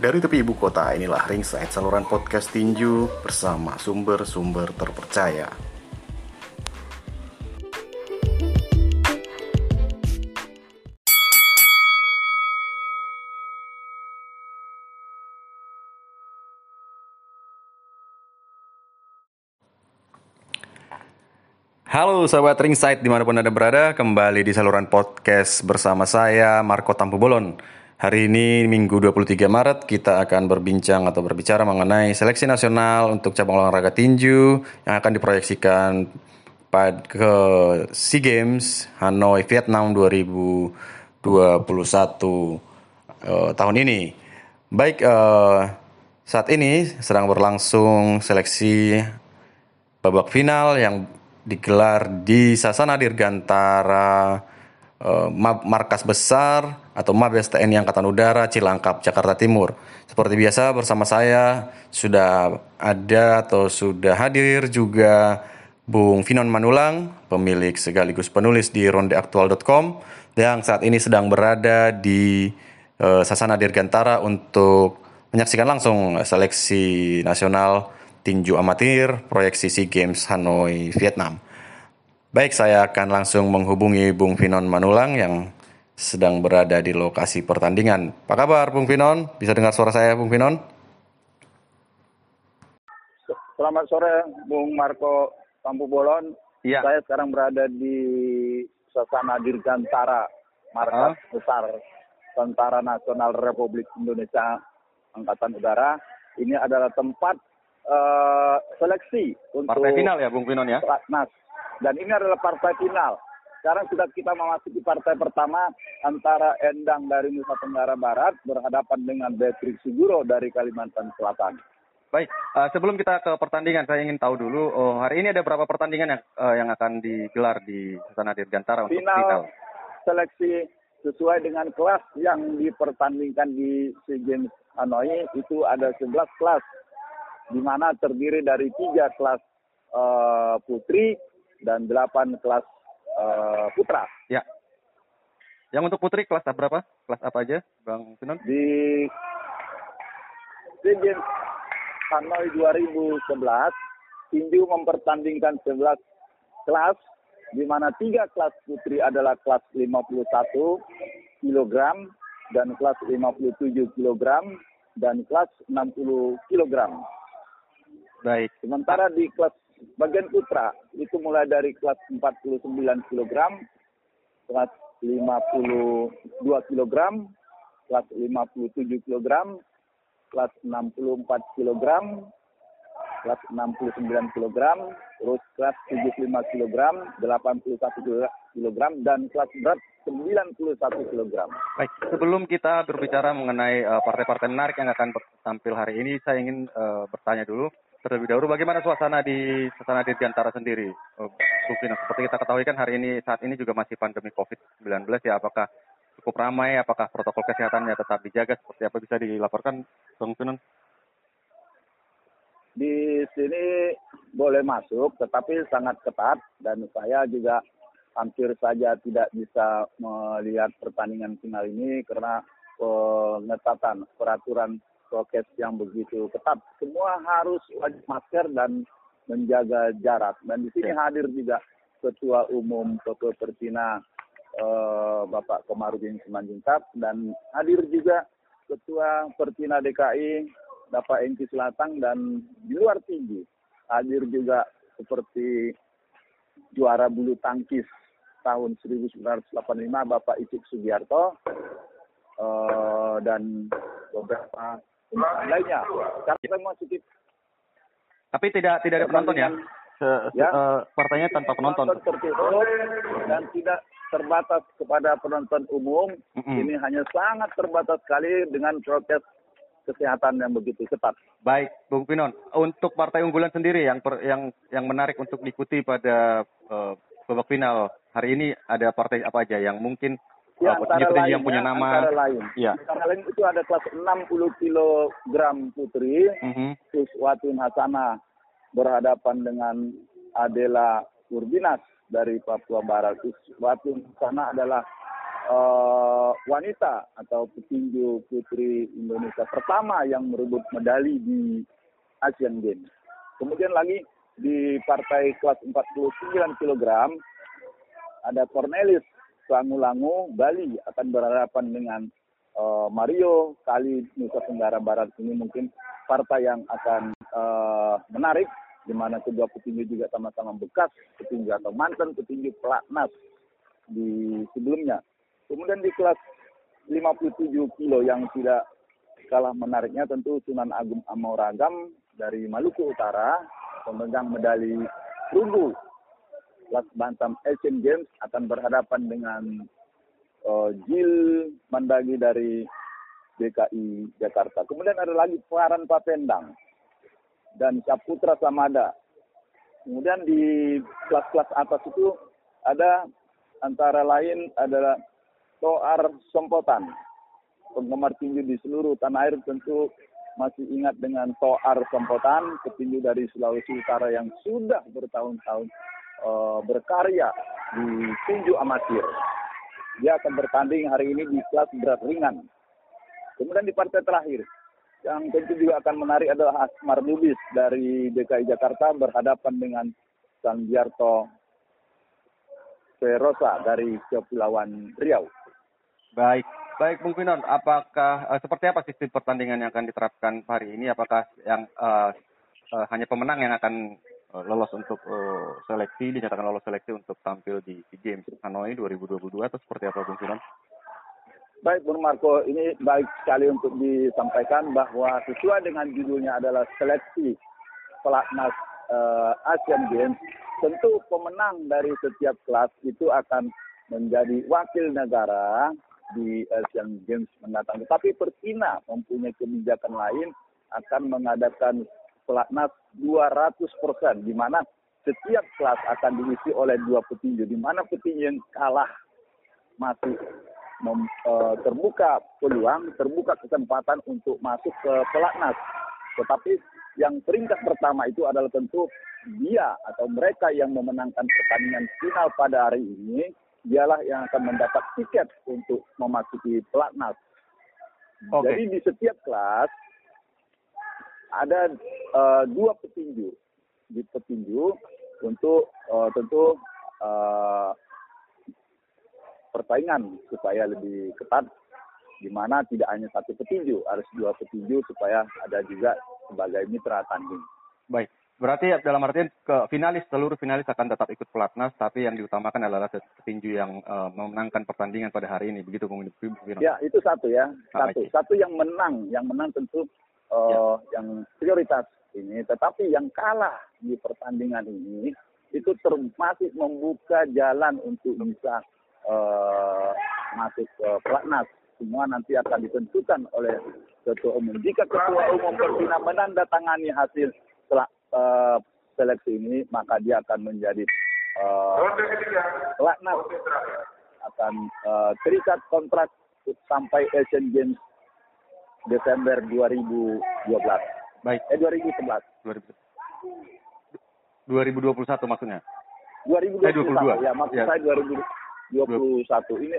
Dari tepi ibu kota, inilah Ringside saluran podcast tinju bersama sumber-sumber terpercaya. Halo sahabat Ringside di mana pun Anda berada, kembali di saluran podcast bersama saya Marco Tampubolon. Hari ini Minggu 23 Maret kita akan berbincang atau berbicara mengenai seleksi nasional untuk cabang olahraga tinju yang akan diproyeksikan pada ke SEA Games Hanoi Vietnam 2021 uh, tahun ini. Baik uh, saat ini sedang berlangsung seleksi babak final yang digelar di Sasana Dirgantara uh, markas besar atau Mabes TNI Angkatan Udara Cilangkap Jakarta Timur. Seperti biasa bersama saya sudah ada atau sudah hadir juga Bung Finon Manulang, pemilik sekaligus penulis di rondeaktual.com yang saat ini sedang berada di uh, Sasana Dirgantara untuk menyaksikan langsung seleksi nasional tinju amatir proyeksi SEA Games Hanoi, Vietnam. Baik, saya akan langsung menghubungi Bung Finon Manulang yang sedang berada di lokasi pertandingan. Apa kabar Bung Finon? Bisa dengar suara saya Bung Finon? Selamat sore Bung Marco Tampu Bolon. Ya. Saya sekarang berada di Sasana Dirgantara, markas uh. besar Tentara Nasional Republik Indonesia Angkatan Udara. Ini adalah tempat uh, seleksi untuk partai final ya Bung Pinon ya. Dan ini adalah partai final. Sekarang sudah kita memasuki partai pertama antara Endang dari Nusa Tenggara Barat berhadapan dengan Beatrix Suguro dari Kalimantan Selatan. Baik, uh, sebelum kita ke pertandingan, saya ingin tahu dulu, oh, hari ini ada berapa pertandingan yang uh, yang akan digelar di Sana Dirgantara untuk final, final seleksi sesuai dengan kelas yang dipertandingkan di SEA Games Hanoi itu ada 11 kelas di mana terdiri dari tiga kelas uh, putri dan delapan kelas uh, putra. Ya. Yang untuk putri kelas berapa? Kelas apa aja, Bang Sinon? Di SEA Games Hanoi 2011, tinju mempertandingkan 11 kelas, di mana tiga kelas putri adalah kelas 51 kg dan kelas 57 kg dan kelas 60 kg. Baik. Sementara di kelas bagian putra itu mulai dari kelas 49 kg, kelas 52 kg, kelas 57 kg, kelas 64 kg, kelas 69 kg, terus kelas 75 kg, 81 kg, dan kelas berat 91 kg. Baik, sebelum kita berbicara mengenai uh, partai-partai menarik yang akan tampil hari ini, saya ingin uh, bertanya dulu terlebih dahulu. Bagaimana suasana di suasana di Dirgantara sendiri, uh, Seperti kita ketahui kan hari ini saat ini juga masih pandemi COVID-19 ya, apakah cukup ramai, apakah protokol kesehatannya tetap dijaga, seperti apa bisa dilaporkan, Bung Finan? Di sini boleh masuk, tetapi sangat ketat. Dan saya juga hampir saja tidak bisa melihat pertandingan final ini karena pengetatan peraturan prokes yang begitu ketat. Semua harus wajib masker dan menjaga jarak. Dan di sini ya. hadir juga Ketua Umum PP Pertina eh, Bapak Komarudin Simanjuntak dan hadir juga Ketua Pertina DKI Bapak Engki Selatan dan di luar tinggi hadir juga seperti juara bulu tangkis tahun 1985 Bapak Icik Sugiarto uh, dan beberapa lainnya. Karena semua sedikit. Tapi tidak tidak ada penonton ya? Se, ya uh, partainya tanpa penonton. Penonton tertutup dan tidak terbatas kepada penonton umum. Mm -hmm. Ini hanya sangat terbatas sekali dengan prokes kesehatan yang begitu ketat. Baik, Bung Pinon. Untuk partai unggulan sendiri yang per, yang yang menarik untuk diikuti pada uh, babak final hari ini ada partai apa aja yang mungkin Ya, antara lain, yang punya ya, nama. Antara lain. Ya. Antara lain itu ada kelas 60 kg putri, mm -hmm. Hasana berhadapan dengan Adela Urbinas dari Papua Barat. Suswatun Hasana adalah uh, wanita atau petinju putri Indonesia pertama yang merebut medali di Asian Games. Kemudian lagi di partai kelas 49 kg ada Cornelis Langu-Langu Bali akan berhadapan dengan uh, Mario Kali Nusa Tenggara Barat ini mungkin partai yang akan uh, menarik di mana kedua petinju juga sama-sama bekas petinju atau mantan petinju pelatnas di sebelumnya. Kemudian di kelas 57 kilo yang tidak kalah menariknya tentu Sunan Agung Amoragam dari Maluku Utara pemegang medali perunggu kelas bantam Asian Games akan berhadapan dengan uh, Jil Mandagi dari DKI Jakarta. Kemudian ada lagi Paran Papendang dan Saputra Samada. Kemudian di kelas-kelas atas itu ada antara lain adalah Toar Sompotan. Penggemar tinju di seluruh tanah air tentu masih ingat dengan Toar Sompotan, petinju dari Sulawesi Utara yang sudah bertahun-tahun uh, berkarya di tinju amatir. Dia akan bertanding hari ini di kelas berat ringan. Kemudian di partai terakhir, yang tentu juga akan menarik adalah Asmar Lubis dari DKI Jakarta berhadapan dengan Sandiarto Ferosa dari Kepulauan Riau. Baik, baik Bung Pinon, apakah uh, seperti apa sistem pertandingan yang akan diterapkan hari ini? Apakah yang uh, uh, hanya pemenang yang akan uh, lolos untuk uh, seleksi, dinyatakan lolos seleksi untuk tampil di SEA Games Hanoi 2022 atau seperti apa Bung Pinon? Baik, Bung Marco, ini baik sekali untuk disampaikan bahwa sesuai dengan judulnya adalah seleksi pelatnas uh, Asian Games, tentu pemenang dari setiap kelas itu akan menjadi wakil negara di Asian Games mendatang. Tetapi Persina mempunyai kebijakan lain akan mengadakan pelatnas 200 di mana setiap kelas akan diisi oleh dua petinju, di mana petinju yang kalah masih mem, uh, terbuka peluang, terbuka kesempatan untuk masuk ke pelatnas. Tetapi yang peringkat pertama itu adalah tentu dia atau mereka yang memenangkan pertandingan final pada hari ini dialah yang akan mendapat tiket untuk memasuki pelatnas. Okay. Jadi di setiap kelas ada uh, dua petinju, di petinju untuk uh, tentu uh, persaingan supaya lebih ketat, di mana tidak hanya satu petinju, harus dua petinju supaya ada juga sebagai mitra tanding. Baik. Berarti dalam artian ke finalis seluruh finalis akan tetap ikut pelatnas, tapi yang diutamakan adalah petinju yang uh, memenangkan pertandingan pada hari ini, begitu Bung Ya itu satu ya, ah, satu, satu yang menang, yang menang tentu uh, ya. yang prioritas ini, tetapi yang kalah di pertandingan ini itu termasuk membuka jalan untuk bisa uh, masuk ke pelatnas. Semua nanti akan ditentukan oleh ketua umum. Jika ketua umum Persina menandatangani hasil uh, seleksi ini maka dia akan menjadi uh, laknat akan uh, terikat kontrak sampai Asian Games Desember 2012. Baik. Eh 2011. 2021 maksudnya? 2021. Eh, 22. Ya, maksud ya. saya 2021. Ini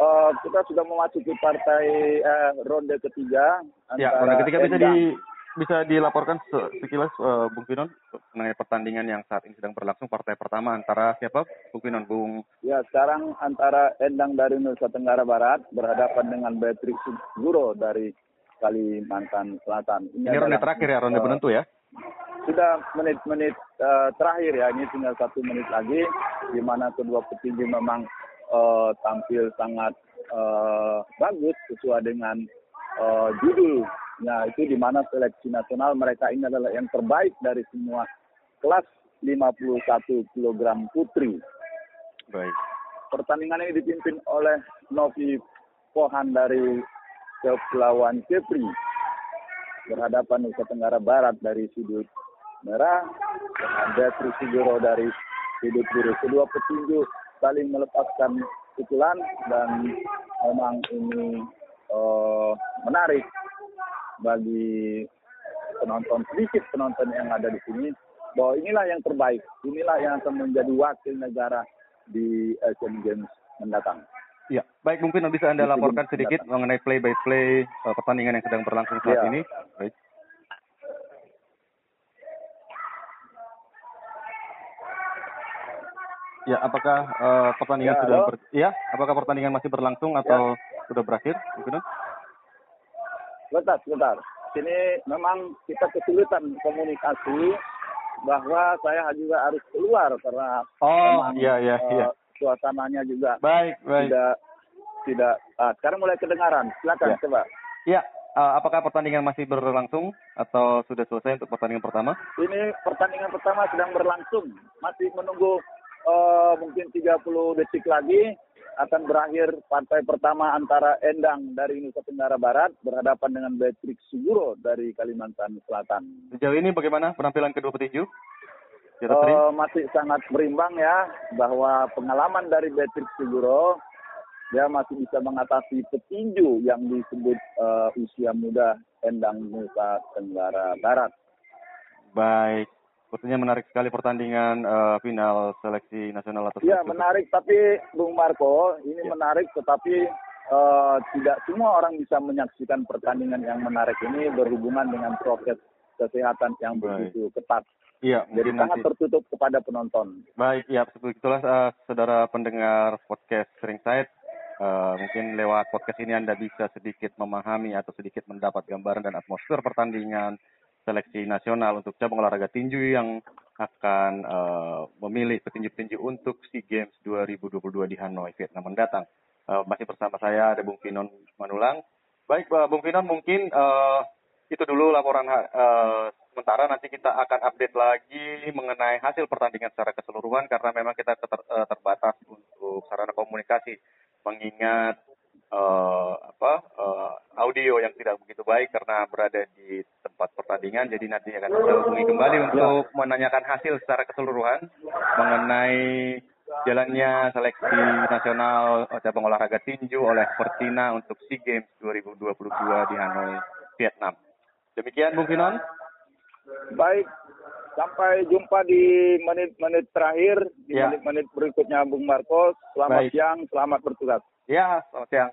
uh, kita sudah memasuki partai uh, ronde ketiga. Ya, ronde ketiga bisa di bisa dilaporkan sekilas uh, Bung Pinon mengenai pertandingan yang saat ini sedang berlangsung partai pertama antara siapa Bung Pinon Bung Ya sekarang antara Endang dari Nusa Tenggara Barat berhadapan dengan Beatrix Guro dari Kalimantan Selatan. Ini, ini ronde terakhir ya ronde uh, penentu ya? Sudah menit-menit uh, terakhir ya ini tinggal satu menit lagi di mana kedua petinju memang uh, tampil sangat uh, bagus sesuai dengan uh, judul Nah, itu di mana seleksi nasional mereka ini adalah yang terbaik dari semua kelas 51 kg putri. Baik. Pertandingan ini dipimpin oleh Novi Pohan dari Kepulauan Kepri berhadapan Nusa Tenggara Barat dari sudut merah dengan Beatrice Siguro dari sudut biru. Kedua petinju saling melepaskan pukulan dan memang ini uh, menarik bagi penonton sedikit penonton yang ada di sini bahwa inilah yang terbaik, inilah yang akan menjadi wakil negara di Asian Games mendatang. Ya, baik mungkin bisa Anda laporkan sedikit mengenai play by play uh, pertandingan yang sedang berlangsung saat Ya. ini. Baik. Ya, apakah uh, pertandingan Ya, sudah ber... ya, apakah pertandingan masih berlangsung atau sudah berakhir? Mungkin? Sebentar, sebentar. Sini memang kita kesulitan komunikasi bahwa saya juga harus keluar karena Oh, iya iya eh, iya. Suasananya juga Baik, baik. tidak tidak ah, sekarang mulai kedengaran. Silakan Ya. coba. Ya, uh, apakah pertandingan masih berlangsung atau sudah selesai untuk pertandingan pertama? Ini pertandingan pertama sedang berlangsung. Masih menunggu eh, mungkin 30 detik lagi akan berakhir partai pertama antara Endang dari Nusa Tenggara Barat berhadapan dengan Beatrix Suguro dari Kalimantan Selatan. Sejauh ini bagaimana penampilan kedua petinju? Atas? Eh, masih sangat berimbang ya bahwa pengalaman dari Beatrix Suguro dia masih bisa mengatasi petinju yang disebut eh, usia muda Endang Nusa Tenggara Barat. Baik. Sepertinya menarik sekali pertandingan eh, final seleksi nasional atau Ya seleksi- menarik tapi Bung Marco ini Ya. menarik tetapi eh, tidak semua orang bisa menyaksikan pertandingan yang menarik ini berhubungan dengan prokes kesehatan yang Baik. begitu ketat. Iya, Jadi sangat nanti. tertutup kepada penonton. Baik, ya begitulah eh, saudara pendengar podcast Ringside. Eh, mungkin lewat podcast ini Anda bisa sedikit memahami atau sedikit mendapat gambaran dan atmosfer pertandingan seleksi nasional untuk cabang olahraga tinju yang akan eh, memilih petinju-petinju untuk SEA Games 2022 di Hanoi, Vietnam mendatang. Eh, masih bersama saya ada Bung Finon Manulang. Baik, eh, Bung Finon mungkin eh, itu dulu laporan eh, sementara. Nanti kita akan update lagi mengenai hasil pertandingan secara keseluruhan karena memang kita ter- eh, terbatas untuk sarana komunikasi. Mengingat eh, apa eh, audio yang tidak begitu baik karena berada di tempat pertandingan. Jadi nanti akan kita hubungi kembali untuk menanyakan hasil secara keseluruhan mengenai jalannya seleksi nasional cabang olahraga tinju oleh Pertina untuk SEA Games 2022 di Hanoi, Vietnam. Demikian Bung Finon. Baik, sampai jumpa di menit-menit terakhir, di Ya. menit-menit berikutnya Bung Marco. Selamat Baik. siang, selamat bertugas. Ya, selamat siang.